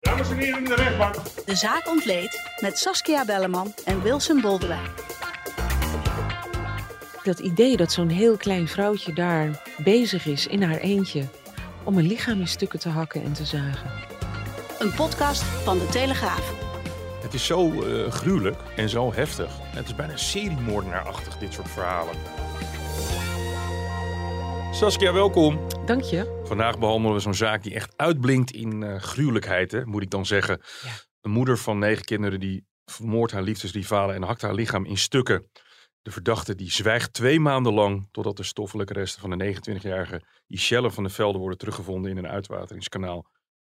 Dames en heren in de rechtbank. De zaak ontleed met Saskia Belleman en Wilson Boldewijn. Dat idee dat zo'n heel klein vrouwtje daar bezig is in haar eentje om een lichaam in stukken te hakken en te zagen. Een podcast van De Telegraaf. Het is zo eh, gruwelijk en zo heftig. Het is bijna seriemoordenaarachtig, dit soort verhalen. Saskia, welkom. Dank je. Vandaag behandelen we zo'n zaak die echt uitblinkt in eh gruwelijkheid, hè, moet ik dan zeggen. Ja. Een moeder van negen kinderen die vermoordt haar liefdesrivalen en hakt haar lichaam in stukken. De verdachte die zwijgt twee maanden lang totdat de stoffelijke resten van de 29-jarige Michelle van de Velde worden teruggevonden in een uitwateringskanaal.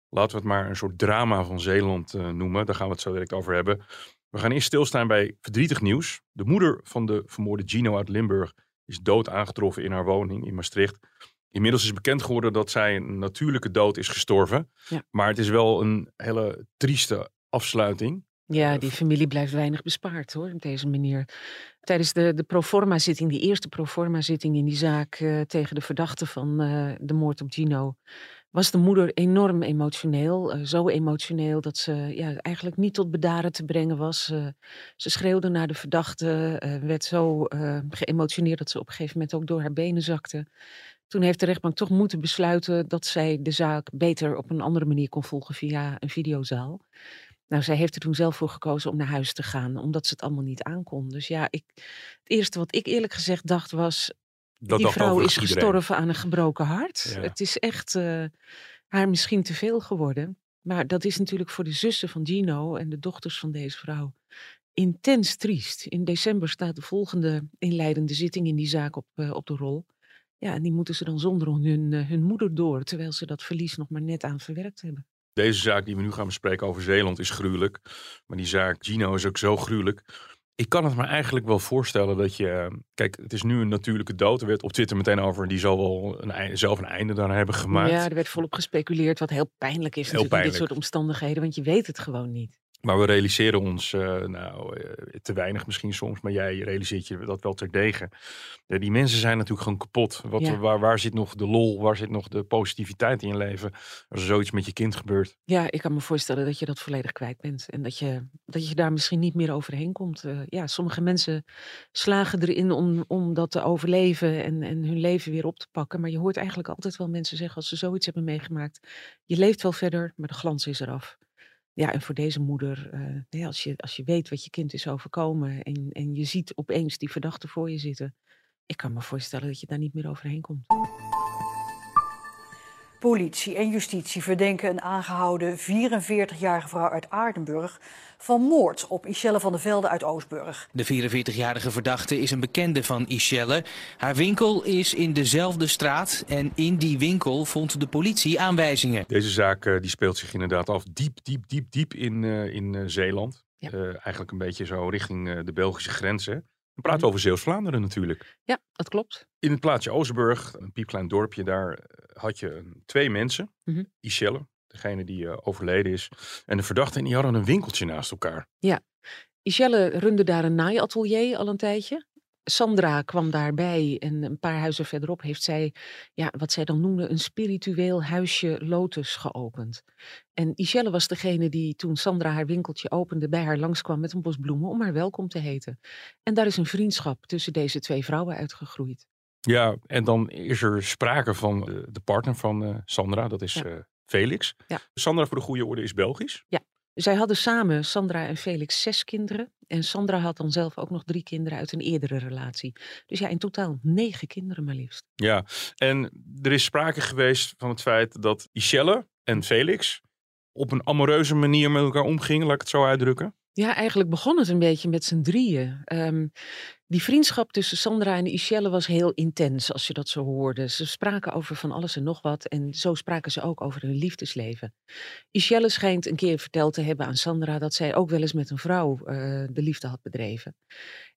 Laten we het maar een soort drama van Zeeland eh, noemen. Daar gaan we het zo direct over hebben. We gaan eerst stilstaan bij verdrietig nieuws. De moeder van de vermoorde Gino uit Limburg is dood aangetroffen in haar woning in Maastricht. Inmiddels is bekend geworden dat zij een natuurlijke dood is gestorven. Ja. Maar het is wel een hele trieste afsluiting. Ja, die familie blijft weinig bespaard hoor, op deze manier. Tijdens de, de proforma-zitting, die eerste proforma-zitting in die zaak eh, tegen de verdachte van eh, de moord op Gino, was de moeder enorm emotioneel. Eh, zo emotioneel dat ze ja, eigenlijk niet tot bedaren te brengen was. Ze schreeuwde naar de verdachte, werd zo geëmotioneerd dat ze op een gegeven moment ook door haar benen zakte. Toen heeft de rechtbank toch moeten besluiten dat zij de zaak beter op een andere manier kon volgen via een videozaal. Nou, zij heeft er toen zelf voor gekozen om naar huis te gaan, omdat ze het allemaal niet aankon. Dus ja, ik, het eerste wat ik eerlijk gezegd dacht was, Dat die vrouw is iedereen. gestorven aan een gebroken hart. Ja. Het is echt eh, haar misschien te veel geworden. Maar dat is natuurlijk voor de zussen van Gino en de dochters van deze vrouw intens triest. In december staat de volgende inleidende zitting in die zaak op, eh, op de rol. Ja, en die moeten ze dan zonder hun, eh, hun moeder door, terwijl ze dat verlies nog maar net aan verwerkt hebben. Deze zaak die we nu gaan bespreken over Zeeland is gruwelijk. Maar die zaak Gino is ook zo gruwelijk. Ik kan het me eigenlijk wel voorstellen dat je... eh, Kijk, het is nu een natuurlijke dood. Er werd op Twitter meteen over... Die zal wel een, zelf een einde daar hebben gemaakt. Ja, er werd volop gespeculeerd, wat heel pijnlijk is Heel natuurlijk in dit pijnlijk. soort omstandigheden, want je weet het gewoon niet. Maar we realiseren ons, eh, nou, eh, te weinig misschien soms, maar jij realiseert je dat wel terdege. Eh, die mensen zijn natuurlijk gewoon kapot. Wat, Ja. waar, waar zit nog de lol, waar zit nog de positiviteit in je leven als er zoiets met je kind gebeurt? Ja, ik kan me voorstellen dat je dat volledig kwijt bent. En dat je, dat je daar misschien niet meer overheen komt. Eh, ja, sommige mensen slagen erin om, om dat te overleven en, en hun leven weer op te pakken. Maar je hoort eigenlijk altijd wel mensen zeggen als ze zoiets hebben meegemaakt. Je leeft wel verder, maar de glans is eraf. Ja, en voor deze moeder, eh, als, je, als je weet wat je kind is overkomen en, en je ziet opeens die verdachte voor je zitten. Ik kan me voorstellen dat je daar niet meer overheen komt. Politie en justitie verdenken een aangehouden 44-jarige vrouw uit Aardenburg van moord op Michelle van der Velde uit Oostburg. De 44-jarige verdachte is een bekende van Ischelle. Haar winkel is in dezelfde straat en in die winkel vond de politie aanwijzingen. Deze zaak eh, die speelt zich inderdaad af diep, diep, diep, diep in, eh, in eh, Zeeland. Ja. Eh, eigenlijk een beetje zo richting eh, de Belgische grenzen. We praten over Zeeuws-Vlaanderen natuurlijk. Ja, dat klopt. In het plaatsje Oosterburg, een piepklein dorpje, daar eh, had je een- twee mensen. Michelle, degene die eh, overleden is, en de verdachte. En die hadden een winkeltje naast elkaar. Michelle runde daar een naaiatelier al een tijdje. Sandra kwam daarbij en een paar huizen verderop heeft zij, ja, wat zij dan noemde, een spiritueel huisje Lotus geopend. En Michelle was degene die toen Sandra haar winkeltje opende, bij haar langskwam met een bos bloemen om haar welkom te heten. En daar is een vriendschap tussen deze twee vrouwen uitgegroeid. Ja, en dan is er sprake van de, de partner van eh, Sandra, dat is Ja. eh, Felix. Ja. Sandra, voor de goede orde, is Belgisch. Zij hadden samen, Sandra en Felix, zes kinderen. En Sandra had dan zelf ook nog drie kinderen uit een eerdere relatie. Dus ja, in totaal negen kinderen maar liefst. Ja, en er is sprake geweest van het feit dat Michelle en Felix op een amoureuze manier met elkaar omgingen, laat ik het zo uitdrukken. Ja, eigenlijk begon het een beetje met z'n drieën. Ehm, die vriendschap tussen Sandra en Ischelle was heel intens, als je dat zo hoorde. Ze spraken over van alles en nog wat en zo spraken ze ook over hun liefdesleven. Ischelle schijnt een keer verteld te hebben aan Sandra dat zij ook wel eens met een vrouw uh, de liefde had bedreven.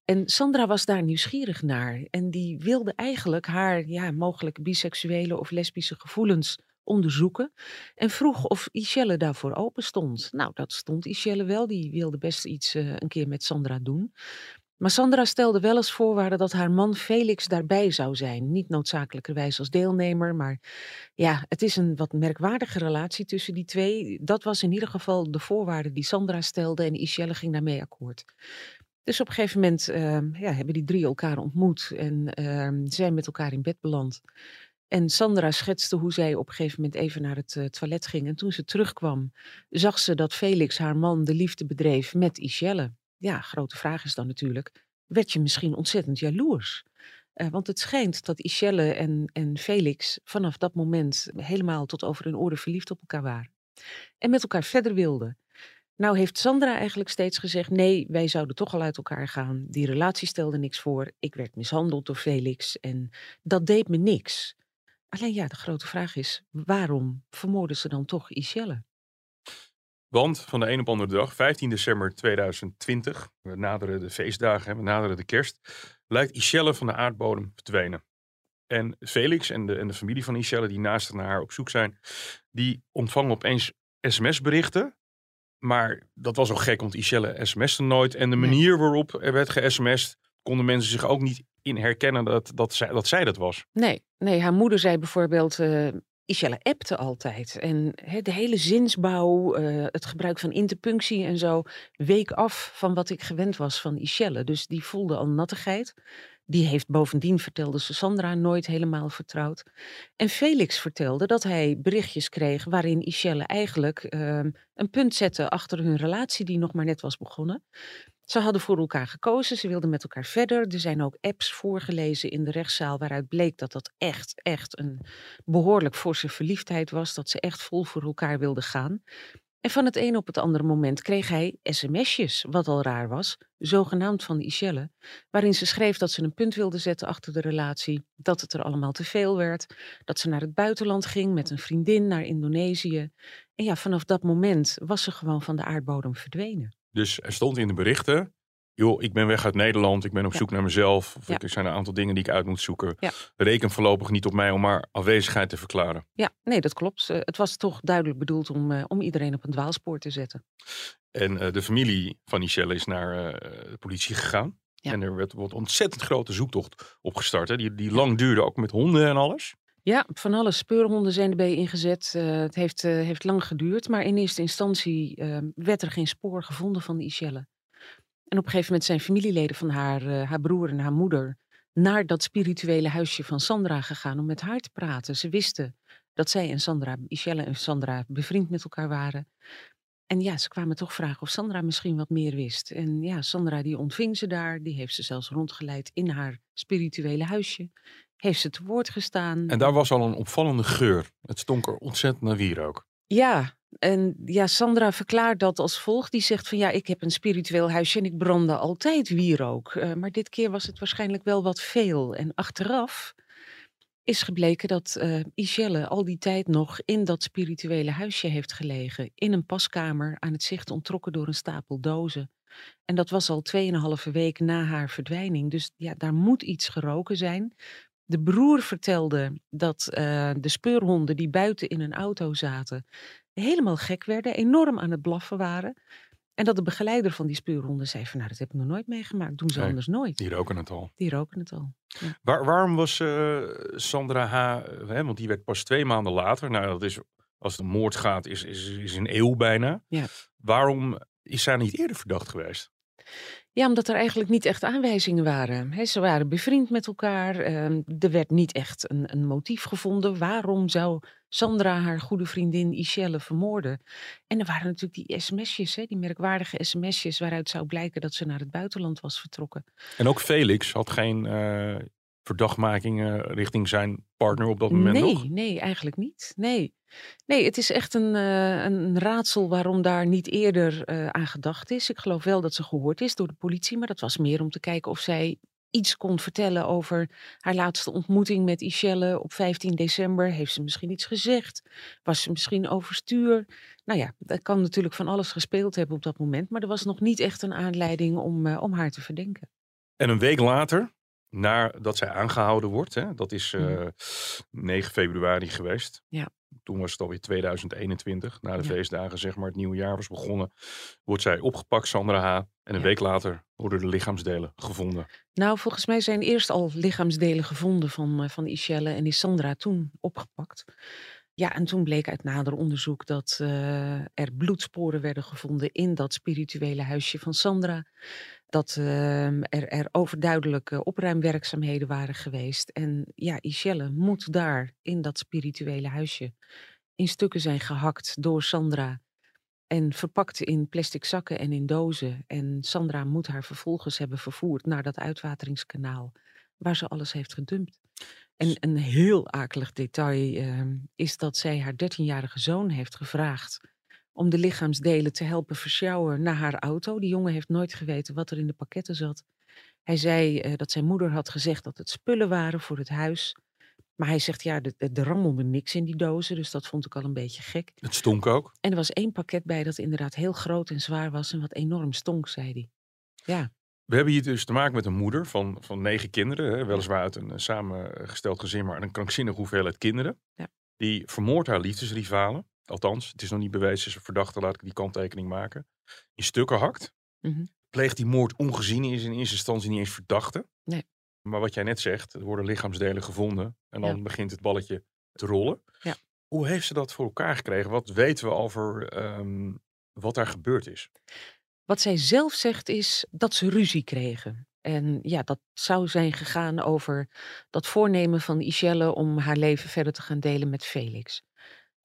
En Sandra was daar nieuwsgierig naar en die wilde eigenlijk haar ja, mogelijk biseksuele of lesbische gevoelens onderzoeken en vroeg of Ischelle daarvoor open stond. Nou, dat stond Ischelle wel. Die wilde best iets uh, een keer met Sandra doen. Maar Sandra stelde wel als voorwaarde dat haar man Felix daarbij zou zijn. Niet noodzakelijkerwijs als deelnemer, maar ja, het is een wat merkwaardige relatie tussen die twee. Dat was in ieder geval de voorwaarde die Sandra stelde en Ischelle ging daarmee akkoord. Dus op een gegeven moment uh, ja, hebben die drie elkaar ontmoet en uh, zijn met elkaar in bed beland. En Sandra schetste hoe zij op een gegeven moment even naar het uh, toilet ging. En toen ze terugkwam, zag ze dat Felix, haar man, de liefde bedreef met Ischelle. Ja, grote vraag is dan natuurlijk, werd je misschien ontzettend jaloers? Uh, want het schijnt dat Ischelle en, en Felix vanaf dat moment helemaal tot over hun oren verliefd op elkaar waren. En met elkaar verder wilden. Nou heeft Sandra eigenlijk steeds gezegd: nee, wij zouden toch al uit elkaar gaan. Die relatie stelde niks voor. Ik werd mishandeld door Felix en dat deed me niks. Alleen ja, de grote vraag is: waarom vermoorden ze dan toch Ischelle? Want van de een op andere dag, 15 december 2020, we naderen de feestdagen, we naderen de kerst, lijkt Ischelle van de aardbodem verdwenen. En Felix en de, en de familie van Ischelle, die naast naar haar op zoek zijn, die ontvangen opeens sms-berichten maar dat was ook gek, want Ischelle sms'te nooit. En de manier waarop er werd ge-sms'd, konden mensen zich ook niet in herkennen dat, dat, zij, dat zij dat was. Nee, nee haar moeder zei bijvoorbeeld, uh, Ischelle appte altijd. En de hele zinsbouw, uh, het gebruik van interpunctie en zo, week af van wat ik gewend was van Ischelle. Dus die voelde al nattigheid. Die heeft bovendien, vertelde ze Sandra, nooit helemaal vertrouwd. En Felix vertelde dat hij berichtjes kreeg waarin Ischelle eigenlijk uh, een punt zette achter hun relatie die nog maar net was begonnen. Ze hadden voor elkaar gekozen, ze wilden met elkaar verder. Er zijn ook apps voorgelezen in de rechtszaal waaruit bleek dat dat echt, echt een behoorlijk forse verliefdheid was. Dat ze echt vol voor elkaar wilden gaan. En van het een op het andere moment kreeg hij sms'jes, wat al raar was, zogenaamd van Ischelle, waarin ze schreef dat ze een punt wilde zetten achter de relatie, dat het er allemaal te veel werd, dat ze naar het buitenland ging met een vriendin naar Indonesië. En ja, vanaf dat moment was ze gewoon van de aardbodem verdwenen. Dus er stond in de berichten, joh, ik ben weg uit Nederland, ik ben op zoek naar mezelf. Of Er zijn een aantal dingen die ik uit moet zoeken. Ja. Reken voorlopig niet op mij om maar afwezigheid te verklaren. Ja, nee, dat klopt. Uh, het was toch duidelijk bedoeld om, uh, om iedereen op een dwaalspoor te zetten. En uh, de familie van Michelle is naar de politie gegaan. En er werd, wordt ontzettend grote zoektocht opgestart. Hè? Die, die lang duurde, ook met honden en alles. Ja, van alle speurhonden zijn erbij ingezet. Uh, het heeft, uh, heeft lang geduurd, maar in eerste instantie uh, werd er geen spoor gevonden van Ischelle. En op een gegeven moment zijn familieleden van haar, uh, haar broer en haar moeder naar dat spirituele huisje van Sandra gegaan om met haar te praten. Ze wisten dat zij en Sandra, Michelle en Sandra, bevriend met elkaar waren. En ja, ze kwamen toch vragen of Sandra misschien wat meer wist. En ja, Sandra die ontving ze daar, die heeft ze zelfs rondgeleid in haar spirituele huisje. Heeft ze te woord gestaan. En daar was al een opvallende geur. Het stonk er ontzettend naar wierook. Ja, en ja, Sandra verklaart dat als volgt. Die zegt van ja, ik heb een spiritueel huisje en ik brandde altijd wierook. Uh, maar dit keer was het waarschijnlijk wel wat veel. En achteraf is gebleken dat uh, Ischelle al die tijd nog in dat spirituele huisje heeft gelegen. In een paskamer, aan het zicht ontrokken door een stapel dozen. En dat was al tweeënhalve week na haar verdwijning. Dus ja, daar moet iets geroken zijn. De broer vertelde dat uh, de speurhonden die buiten in een auto zaten, helemaal gek werden, enorm aan het blaffen waren. En dat de begeleider van die speurhonden zei van nou, dat heb ik nog nooit meegemaakt. Doen ze nee, anders nooit. Die roken het al. Die roken het al. Ja. Waar, waarom was uh, Sandra H., hè, want die werd pas twee maanden later, nou dat is, als het een moord gaat, is, is, is een eeuw bijna. Ja. Waarom is zij niet eerder verdacht geweest? Ja, omdat er eigenlijk niet echt aanwijzingen waren. ze waren bevriend met elkaar. Ehm, er werd niet echt een, een, motief gevonden. Waarom zou Sandra haar goede vriendin Ischelle vermoorden? En er waren natuurlijk die sms'jes, die merkwaardige sms'jes... waaruit zou blijken dat ze naar het buitenland was vertrokken. En ook Felix had geen uh, verdachtmakingen richting zijn partner op dat moment nee, nog? Nee, eigenlijk niet. Nee. Nee, het is echt een, uh, een raadsel waarom daar niet eerder uh, aan gedacht is. Ik geloof wel dat ze gehoord is door de politie, maar dat was meer om te kijken of zij iets kon vertellen over haar laatste ontmoeting met Ishelle op 15 december. Heeft ze misschien iets gezegd? Was ze misschien overstuur? Nou ja, dat kan natuurlijk van alles gespeeld hebben op dat moment, maar er was nog niet echt een aanleiding om, uh, om haar te verdenken. En een week later, nadat zij aangehouden wordt, hè, dat is uh, 9 februari geweest. Ja. Toen was het alweer 2021, na de Ja. feestdagen, zeg maar, het nieuwe jaar was begonnen. Wordt zij opgepakt, Sandra H. En een Ja. week later worden de lichaamsdelen gevonden. Nou, volgens mij zijn eerst al lichaamsdelen gevonden van, eh, van Ishelle en is Sandra toen opgepakt. Ja, en toen bleek uit nader onderzoek dat eh, er bloedsporen werden gevonden in dat spirituele huisje van Sandra. Dat ehm, er, er overduidelijke opruimwerkzaamheden waren geweest. En ja, Ishelle moet daar in dat spirituele huisje in stukken zijn gehakt door Sandra. En verpakt in plastic zakken en in dozen. En Sandra moet haar vervolgens hebben vervoerd naar dat uitwateringskanaal. Waar ze alles heeft gedumpt. En een heel akelig detail ehm, is dat zij haar 13-jarige zoon heeft gevraagd. Om de lichaamsdelen te helpen versjouwen naar haar auto. Die jongen heeft nooit geweten wat er in de pakketten zat. Hij zei eh, dat zijn moeder had gezegd dat het spullen waren voor het huis. Maar hij zegt ja, er rammelde niks in die dozen. Dus dat vond ik al een beetje gek. Het stonk ook. En er was één pakket bij dat inderdaad heel groot en zwaar was en wat enorm stonk, zei hij. Ja, We hebben hier dus te maken met een moeder van, van negen kinderen. Hè, weliswaar uit een eh, samengesteld gezin, maar een krankzinnige hoeveelheid kinderen. Ja. Die vermoordt haar liefdesrivalen. Althans, het is nog niet bewezen, is een verdachte, laat ik die kanttekening maken. In stukken hakt. Mhm. Pleegt die moord ongezien, is in eerste instantie niet eens verdachte. Nee. Maar wat jij net zegt, er worden lichaamsdelen gevonden. En dan Ja. begint het balletje te rollen. Ja. Hoe heeft ze dat voor elkaar gekregen? Wat weten we over ehm, wat daar gebeurd is? Wat zij zelf zegt is dat ze ruzie kregen. En ja, dat zou zijn gegaan over dat voornemen van Ishelle om haar leven verder te gaan delen met Felix.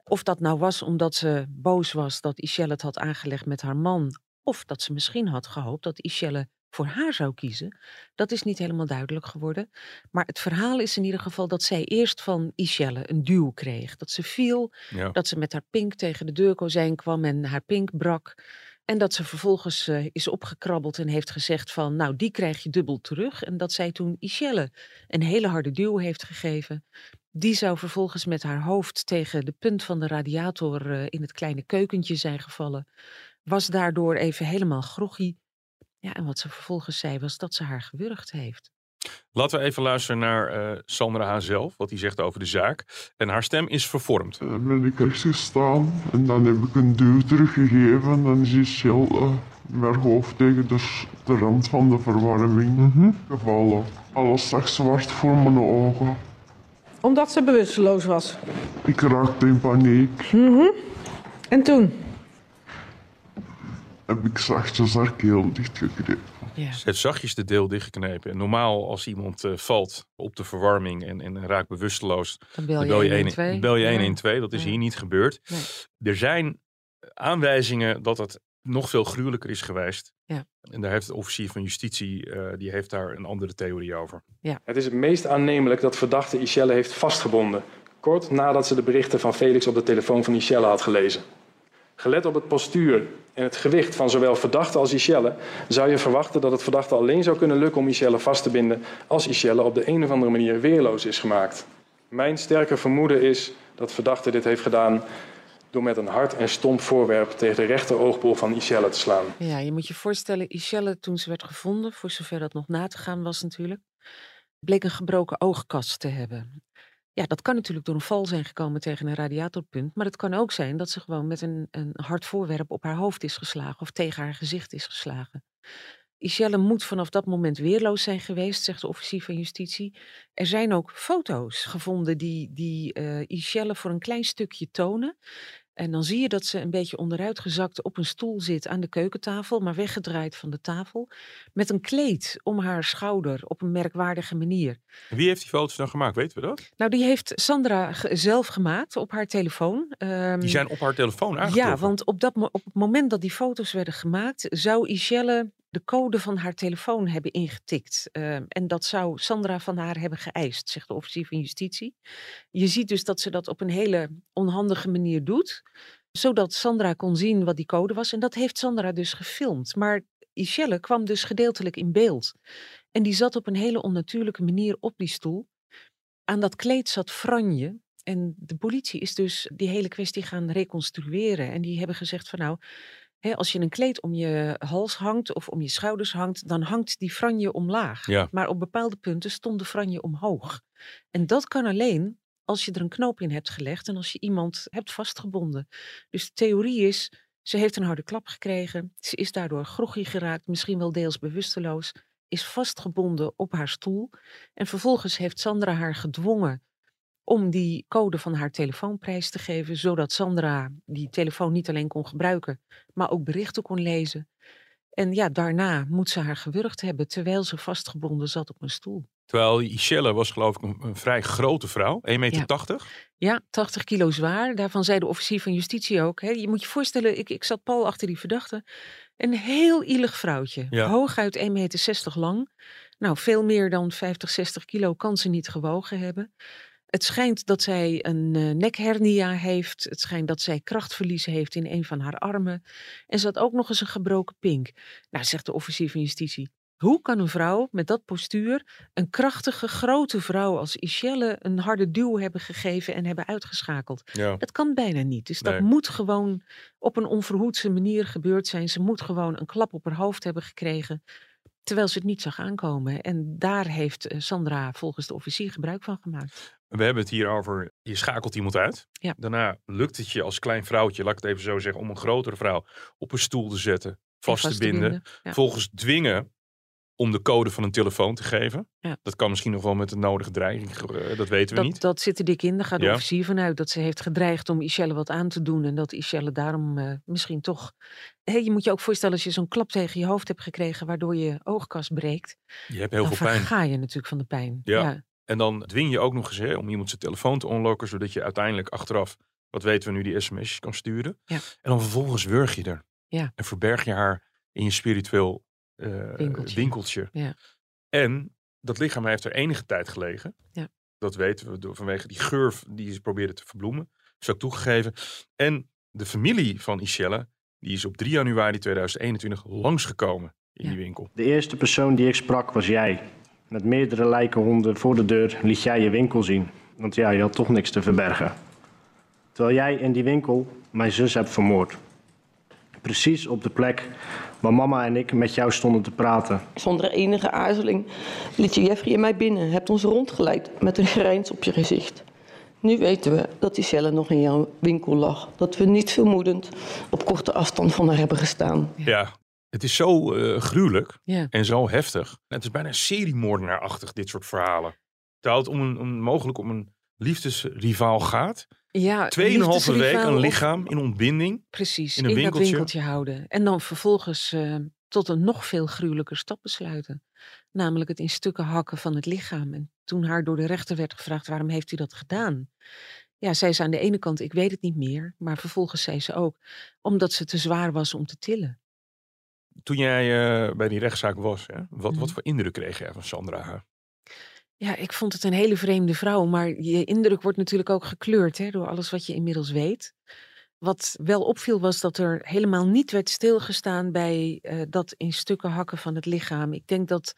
Of dat nou was omdat ze boos was dat Ishelle het had aangelegd met haar man, of dat ze misschien had gehoopt dat Ishelle voor haar zou kiezen, dat is niet helemaal duidelijk geworden. Maar het verhaal is in ieder geval dat zij eerst van Ishelle een duw kreeg. Dat ze viel, Ja. dat ze met haar pink tegen de deurkozijn kwam en haar pink brak. En dat ze vervolgens eh, is opgekrabbeld en heeft gezegd van, nou die krijg je dubbel terug. En dat zij toen Ishelle een hele harde duw heeft gegeven. Die zou vervolgens met haar hoofd tegen de punt van de radiator eh, in het kleine keukentje zijn gevallen. Was daardoor even helemaal groggy. Ja, en wat ze vervolgens zei was dat ze haar gewurgd heeft. Laten we even luisteren naar eh, Sandra H. zelf, wat hij zegt over de zaak. En haar stem is vervormd. Dan ben ik rechts gestaan en dan heb ik een duw teruggegeven. En dan is Michel eh, met haar hoofd tegen de, rand van de verwarming gevallen. Alles zag zwart voor mijn ogen. Omdat ze bewusteloos was. Ik raakte in paniek. En toen? Heb ik zachtjes haar keel dichtgeknepen. Ja. Ze heeft zachtjes de deel dichtgeknepen. En normaal als iemand eh, valt op de verwarming en, en raakt bewusteloos, Dan bel dan je, bel je, 112. 1, bel je Ja. 112. Dat is Ja. hier niet gebeurd. Nee. Er zijn aanwijzingen dat het nog veel gruwelijker is geweest. Ja. En daar heeft de officier van justitie, eh, die heeft daar een andere theorie over. Het is het meest aannemelijk dat verdachte Ishelle heeft vastgebonden. Kort nadat ze de berichten van Felix op de telefoon van Ishelle had gelezen. Gelet op het postuur en het gewicht van zowel verdachte als Ishelle, zou je verwachten dat het verdachte alleen zou kunnen lukken om Ishelle vast te binden als Ishelle op de een of andere manier weerloos is gemaakt. Mijn sterke vermoeden is dat verdachte dit heeft gedaan door met een hard en stomp voorwerp tegen de rechter oogbol van Ishelle te slaan. Ja, je moet je voorstellen, Ishelle toen ze werd gevonden, voor zover dat nog na te gaan was natuurlijk, bleek een gebroken oogkast te hebben. Ja, dat kan natuurlijk door een val zijn gekomen tegen een radiatorpunt, maar het kan ook zijn dat ze gewoon met een, een hard voorwerp op haar hoofd is geslagen of tegen haar gezicht is geslagen. Ishelle moet vanaf dat moment weerloos zijn geweest, zegt de officier van justitie. Er zijn ook foto's gevonden die, die Ishelle voor een klein stukje tonen. En dan zie je dat ze een beetje onderuitgezakt op een stoel zit aan de keukentafel, maar weggedraaid van de tafel. Met een kleed om haar schouder op een merkwaardige manier. Wie heeft die foto's dan gemaakt? Weten we dat? Nou, die heeft Sandra zelf gemaakt op haar telefoon. Ehm, Die zijn op haar telefoon aangetroffen. ja, want op, dat, op het moment dat die foto's werden gemaakt, zou Ishelle de code van haar telefoon hebben ingetikt. Uh, en dat zou Sandra van haar hebben geëist, zegt de officier van justitie. Je ziet dus dat ze dat op een hele onhandige manier doet, zodat Sandra kon zien wat die code was. En dat heeft Sandra dus gefilmd. Maar Michelle kwam dus gedeeltelijk in beeld. En die zat op een hele onnatuurlijke manier op die stoel. Aan dat kleed zat Franje. En de politie is dus die hele kwestie gaan reconstrueren. En die hebben gezegd van nou, hè, als je een kleed om je hals hangt of om je schouders hangt, dan hangt die franje omlaag. Ja. Maar op bepaalde punten stond de franje omhoog. En dat kan alleen als je er een knoop in hebt gelegd en als je iemand hebt vastgebonden. Dus de theorie is, ze heeft een harde klap gekregen. Ze is daardoor groggy geraakt, misschien wel deels bewusteloos. Is vastgebonden op haar stoel. En vervolgens heeft Sandra haar gedwongen om die code van haar telefoon prijs te geven, zodat Sandra die telefoon niet alleen kon gebruiken, maar ook berichten kon lezen. En ja, daarna moet ze haar gewurgd hebben terwijl ze vastgebonden zat op een stoel. Terwijl Michelle was geloof ik een, een vrij grote vrouw, 1,80 meter. Ja. Ja, 80 kilo zwaar. Daarvan zei de officier van justitie ook. Hè, je moet je voorstellen, ik, ik zat pal achter die verdachte. Een heel ielig vrouwtje. Ja. Hooguit 1,60 meter lang. Nou, veel meer dan 50, 60 kilo kan ze niet gewogen hebben. Het schijnt dat zij een uh, nekhernia heeft. Het schijnt dat zij krachtverlies heeft in een van haar armen. En ze had ook nog eens een gebroken pink. Nou, zegt de officier van justitie. Hoe kan een vrouw met dat postuur, een krachtige, grote vrouw als Michelle, een harde duw hebben gegeven en hebben uitgeschakeld? Ja. Dat kan bijna niet. Dus dat moet gewoon op een onverhoedse manier gebeurd zijn. Ze moet gewoon een klap op haar hoofd hebben gekregen, terwijl ze het niet zag aankomen. En daar heeft eh, Sandra volgens de officier gebruik van gemaakt. We hebben het hier over, je schakelt iemand uit. Ja. Daarna lukt het je als klein vrouwtje, laat ik het even zo zeggen, om een grotere vrouw op een stoel te zetten, vast, vast te binden. binden, ja. Volgens dwingen om de code van een telefoon te geven. Ja. Dat kan misschien nog wel met de nodige dreiging, eh, dat weten we Dat, niet. dat zit er dik in. Daar gaat de Ja. officier vanuit dat ze heeft gedreigd om Michelle wat aan te doen. En dat Michelle daarom eh, misschien toch. Je moet je ook voorstellen als je zo'n klap tegen je hoofd hebt gekregen, waardoor je oogkas breekt. Je hebt heel dan veel pijn. verga je natuurlijk van de pijn. Ja. En dan dwing je ook nog eens hè, om iemand zijn telefoon te onlokken, zodat je uiteindelijk achteraf, wat weten we nu, die sms'jes kan sturen. Ja. En dan vervolgens wurg je er. Ja. En verberg je haar in je spiritueel eh, Winkeltje. winkeltje. Ja. En dat lichaam heeft er enige tijd gelegen. Ja. Dat weten we door, vanwege die geur die ze probeerden te verbloemen. Is ook toegegeven. En de familie van Michelle, die is op 3 januari 2021 langsgekomen in Ja. die winkel. De eerste persoon die ik sprak was jij. Met meerdere lijkenhonden voor de deur liet jij je winkel zien. Want ja, je had toch niks te verbergen. Terwijl jij in die winkel mijn zus hebt vermoord. Precies op de plek waar mama en ik met jou stonden te praten. Zonder enige aarzeling liet je Jeffrey en mij binnen, hebt ons rondgeleid met een grijns op je gezicht. Nu weten we dat die cellen nog in jouw winkel lag. Dat we niet vermoedend op korte afstand van haar hebben gestaan. Ja, het is zo eh, gruwelijk Ja. en zo heftig. Het is bijna seriemoordenaarachtig, dit soort verhalen. Terwijl het om een, om, mogelijk om een liefdesrivaal gaat. Ja, Tweeënhalve week een lichaam in ontbinding. Precies, in in, een dat winkeltje. winkeltje houden. En dan vervolgens eh, tot een nog veel gruwelijker stap besluiten. Namelijk het in stukken hakken van het lichaam. En toen haar door de rechter werd gevraagd waarom heeft u dat gedaan? Ja, zei ze aan de ene kant, ik weet het niet meer. Maar vervolgens zei ze ook, omdat ze te zwaar was om te tillen. Toen jij eh, bij die rechtszaak was, hè, wat, wat Mhm. voor indruk kreeg jij van Sandra? Ja, ik vond het een hele vreemde vrouw. Maar je indruk wordt natuurlijk ook gekleurd hè, door alles wat je inmiddels weet. Wat wel opviel was dat er helemaal niet werd stilgestaan bij eh, dat in stukken hakken van het lichaam. Ik denk dat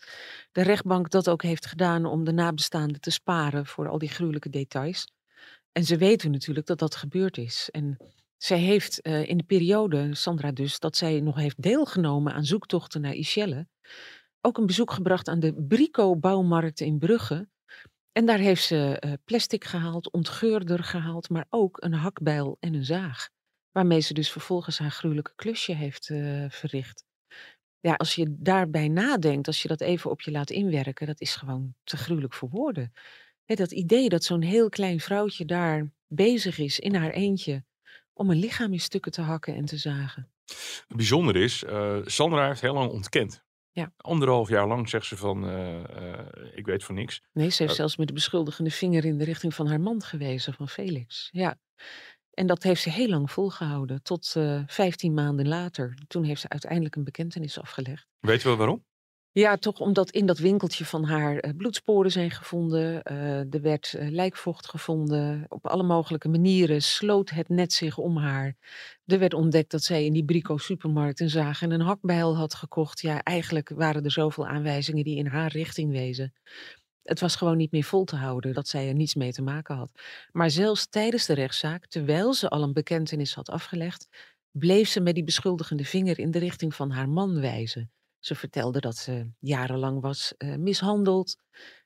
de rechtbank dat ook heeft gedaan om de nabestaanden te sparen voor al die gruwelijke details. En ze weten natuurlijk dat dat gebeurd is. En zij heeft eh, in de periode, Sandra dus, dat zij nog heeft deelgenomen aan zoektochten naar Michelle, ook een bezoek gebracht aan de Brico-bouwmarkt in Brugge. En daar heeft ze eh, plastic gehaald, ontgeurder gehaald, maar ook een hakbijl en een zaag. Waarmee ze dus vervolgens haar gruwelijke klusje heeft eh, verricht. Ja, als je daarbij nadenkt, als je dat even op je laat inwerken, dat is gewoon te gruwelijk voor woorden. Dat idee dat zo'n heel klein vrouwtje daar bezig is in haar eentje om een lichaam in stukken te hakken en te zagen. Het bijzondere is, eh, Sandra heeft heel lang ontkend. Ja. Anderhalf jaar lang zegt ze van, eh, eh, ik weet van niks. Nee, ze heeft zelfs met de beschuldigende vinger in de richting van haar man gewezen, van Felix. Ja. En dat heeft ze heel lang volgehouden, tot 15 maanden later. Toen heeft ze uiteindelijk een bekentenis afgelegd. Weet je wel waarom? Ja, toch omdat in dat winkeltje van haar uh, bloedsporen zijn gevonden. Uh, er werd uh, lijkvocht gevonden. Op alle mogelijke manieren sloot het net zich om haar. Er werd ontdekt dat zij in die Brico supermarkt een zaag en een hakbijl had gekocht. Ja, eigenlijk waren er zoveel aanwijzingen die in haar richting wezen. Het was gewoon niet meer vol te houden dat zij er niets mee te maken had. Maar zelfs tijdens de rechtszaak, terwijl ze al een bekentenis had afgelegd, bleef ze met die beschuldigende vinger in de richting van haar man wijzen. Ze vertelde dat ze jarenlang was uh, mishandeld,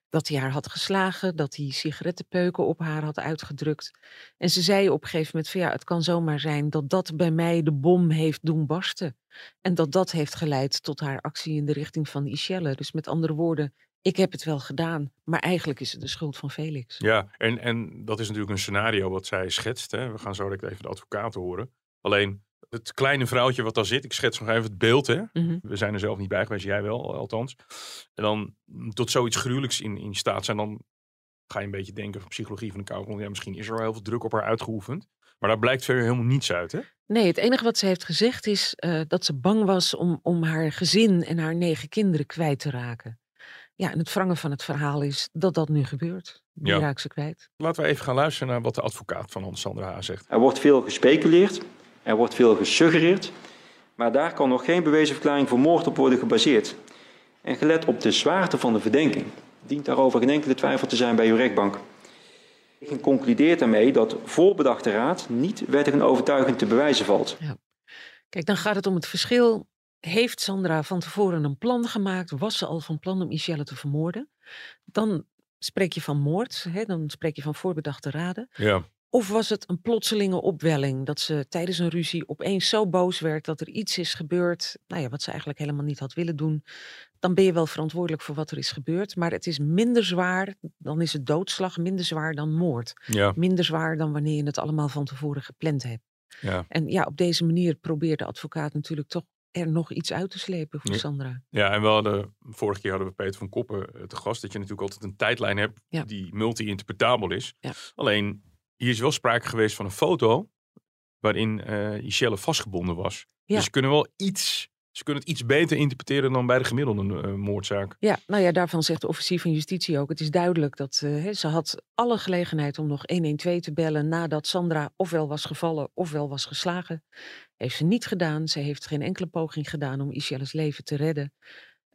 dat hij haar had geslagen, dat hij sigarettenpeuken op haar had uitgedrukt. En ze zei op een gegeven moment van ja, het kan zomaar zijn dat dat bij mij de bom heeft doen barsten. En dat dat heeft geleid tot haar actie in de richting van Ishelle. Dus met andere woorden, ik heb het wel gedaan, maar eigenlijk is het de schuld van Felix. Ja, en, en dat is natuurlijk een scenario wat zij schetst. Hè. We gaan zo even de advocaten horen. Alleen het kleine vrouwtje wat daar zit, ik schets nog even het beeld. Hè. Mhm. We zijn er zelf niet bij geweest, jij wel althans. En dan tot zoiets gruwelijks in, in staat zijn, dan ga je een beetje denken van psychologie van de kou. Ja, misschien is er wel heel veel druk op haar uitgeoefend. Maar daar blijkt verder helemaal niets uit, hè? Nee, het enige wat ze heeft gezegd is uh, dat ze bang was om, om haar gezin en haar negen kinderen kwijt te raken. Ja, en het wrangen van het verhaal is dat dat nu gebeurt. Die Ja. raakt ze kwijt. Laten we even gaan luisteren naar wat de advocaat van Hans-Sandra H. zegt. Er wordt veel gespeculeerd, er wordt veel gesuggereerd, maar daar kan nog geen bewezen verklaring voor moord op worden gebaseerd. En gelet op de zwaarte van de verdenking, dient daarover geen enkele twijfel te zijn bij uw rechtbank. Ik concludeert daarmee dat voorbedachte raad niet wettig en overtuigend te bewijzen valt. Kijk, dan gaat het om het verschil. Heeft Sandra van tevoren een plan gemaakt? Was ze al van plan om Michelle te vermoorden? Dan spreek je van moord, hè? dan spreek je van voorbedachte raden. Ja. Of was het een plotselinge opwelling dat ze tijdens een ruzie opeens zo boos werd dat er iets is gebeurd, nou ja, wat ze eigenlijk helemaal niet had willen doen? Dan ben je wel verantwoordelijk voor wat er is gebeurd, maar het is minder zwaar, dan is het doodslag minder zwaar dan moord. Ja. Minder zwaar dan wanneer je het allemaal van tevoren gepland hebt. Ja. En ja, op deze manier probeert de advocaat natuurlijk toch er nog iets uit te slepen voor Ja. Sandra. Ja, en we hadden, vorige keer hadden we Peter van Koppen eh, te gast, dat je natuurlijk altijd een tijdlijn hebt Ja. die multi-interpretabel is. Alleen, hier is wel sprake geweest van een foto waarin eh Michelle vastgebonden was. Ja. Dus ze kunnen wel iets, ze kunnen het iets beter interpreteren dan bij de gemiddelde eh, moordzaak. Ja, nou ja, daarvan zegt de officier van justitie ook. Het is duidelijk dat eh, ze had alle gelegenheid om nog 112 te bellen nadat Sandra ofwel was gevallen ofwel was geslagen. Heeft ze niet gedaan. Ze heeft geen enkele poging gedaan om Ishelle's leven te redden.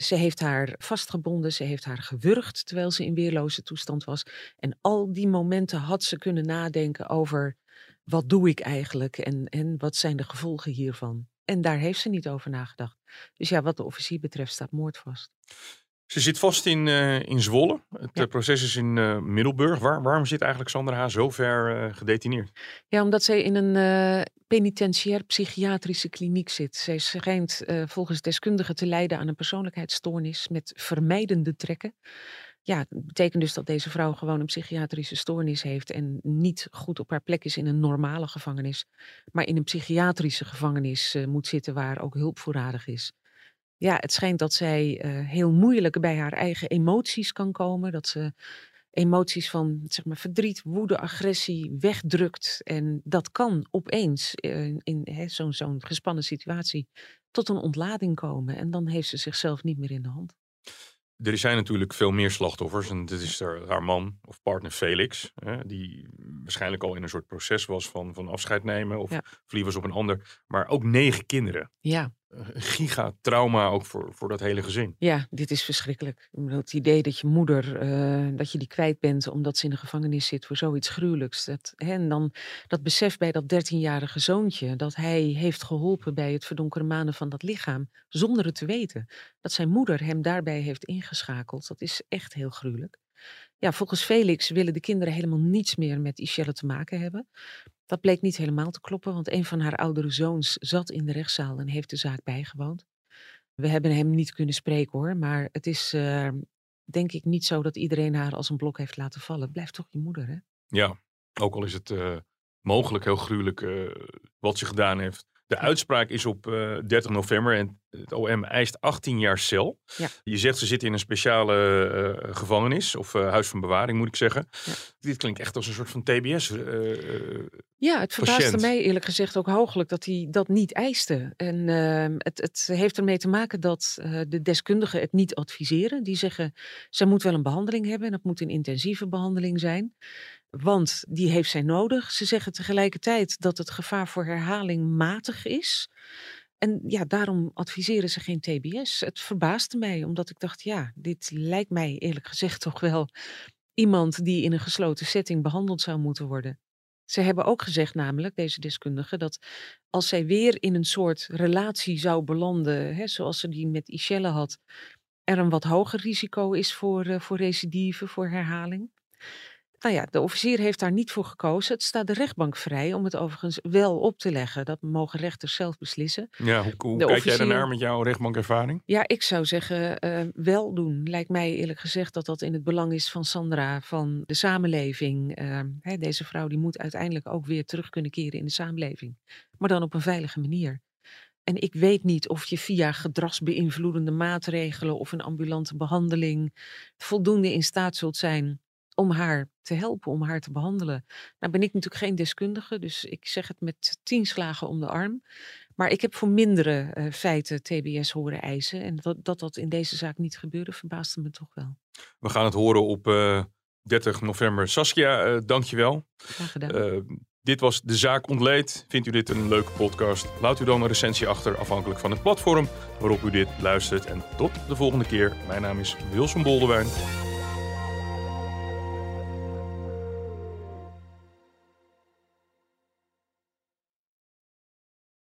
Ze heeft haar vastgebonden, ze heeft haar gewurgd terwijl ze in weerloze toestand was. En al die momenten had ze kunnen nadenken over wat doe ik eigenlijk en, en wat zijn de gevolgen hiervan. En daar heeft ze niet over nagedacht. Dus ja, wat de officier betreft staat moord vast. Ze zit vast in, eh, in Zwolle. Het Ja. eh, proces is in eh, Middelburg. Waar, waarom zit eigenlijk Sandra H. zo ver gedetineerd? Ja, omdat zij in een penitentiair psychiatrische kliniek zit. Zij schijnt volgens deskundigen te lijden aan een persoonlijkheidsstoornis met vermijdende trekken. Ja, het betekent dus dat deze vrouw gewoon een psychiatrische stoornis heeft en niet goed op haar plek is in een normale gevangenis, maar in een psychiatrische gevangenis moet zitten waar ook hulp voorradig is. Ja, het schijnt dat zij eh, heel moeilijk bij haar eigen emoties kan komen, dat ze emoties van zeg maar, verdriet, woede, agressie wegdrukt. En dat kan opeens eh, in hè, zo'n zo'n gespannen situatie tot een ontlading komen. En dan heeft ze zichzelf niet meer in de hand. Er zijn natuurlijk veel meer slachtoffers. En dit is haar, haar man of partner Felix. Hè, die waarschijnlijk al in een soort proces was van, van afscheid nemen. Of Ja. verliefd was op een ander. Maar ook negen kinderen. Ja, gigatrauma ook voor, voor dat hele gezin. ja, dit is verschrikkelijk. Het idee dat je moeder, eh, dat je die kwijt bent omdat ze in de gevangenis zit voor zoiets gruwelijks. Dat, hè, en dan dat besef bij dat 13-jarige zoontje dat hij heeft geholpen bij het verdonkere manen van dat lichaam, zonder het te weten. Dat zijn moeder hem daarbij heeft ingeschakeld, dat is echt heel gruwelijk. Ja, volgens Felix willen de kinderen helemaal niets meer met Ishelle te maken hebben. Dat bleek niet helemaal te kloppen, want een van haar oudere zoons zat in de rechtszaal en heeft de zaak bijgewoond. We hebben hem niet kunnen spreken hoor, maar het is eh, denk ik niet zo dat iedereen haar als een blok heeft laten vallen. Blijft toch je moeder, hè? Ja, ook al is het eh, mogelijk heel gruwelijk eh, wat ze gedaan heeft. De uitspraak is op uh, 30 november en het OM eist 18 jaar cel. Ja. Je zegt ze zitten in een speciale uh, gevangenis of uh, huis van bewaring moet ik zeggen. Ja. Dit klinkt echt als een soort van TBS. ja, het verbaasde mij eerlijk gezegd ook hooglijk dat hij dat niet eiste. En ehm, het, het heeft ermee te maken dat eh, de deskundigen het niet adviseren. Die zeggen, zij moet wel een behandeling hebben en dat moet een intensieve behandeling zijn. Want die heeft zij nodig. Ze zeggen tegelijkertijd dat het gevaar voor herhaling matig is. En ja, daarom adviseren ze geen TBS. Het verbaasde mij, omdat ik dacht, ja, dit lijkt mij eerlijk gezegd toch wel iemand die in een gesloten setting behandeld zou moeten worden. Ze hebben ook gezegd, namelijk, deze deskundigen, dat als zij weer in een soort relatie zou belanden, hè, zoals ze die met Ischelle had, er een wat hoger risico is voor, uh, voor recidive, voor herhaling. Nou ja, de officier heeft daar niet voor gekozen. Het staat de rechtbank vrij om het overigens wel op te leggen. Dat mogen rechters zelf beslissen. Ja, hoe, kijk officier- jij daarnaar met jouw rechtbankervaring? Ja, ik zou zeggen eh, wel doen. Lijkt mij eerlijk gezegd dat dat in het belang is van Sandra, van de samenleving. Eh, hè, deze vrouw die moet uiteindelijk ook weer terug kunnen keren in de samenleving. Maar dan op een veilige manier. En ik weet niet of je via gedragsbeïnvloedende maatregelen of een ambulante behandeling voldoende in staat zult zijn om haar te helpen, om haar te behandelen. Nou ben ik natuurlijk geen deskundige, dus ik zeg het met tien slagen om de arm. Maar ik heb voor mindere eh, feiten TBS horen eisen. En dat, dat dat in deze zaak niet gebeurde, verbaasde me toch wel. We gaan het horen op eh, 30 november. Saskia, eh dankjewel. Graag gedaan. Eh, dit was De Zaak Ontleed. Vindt u dit een leuke podcast? Laat u dan een recensie achter, afhankelijk van het platform waarop u dit luistert. En tot de volgende keer. Mijn naam is Wilson Boldewijn.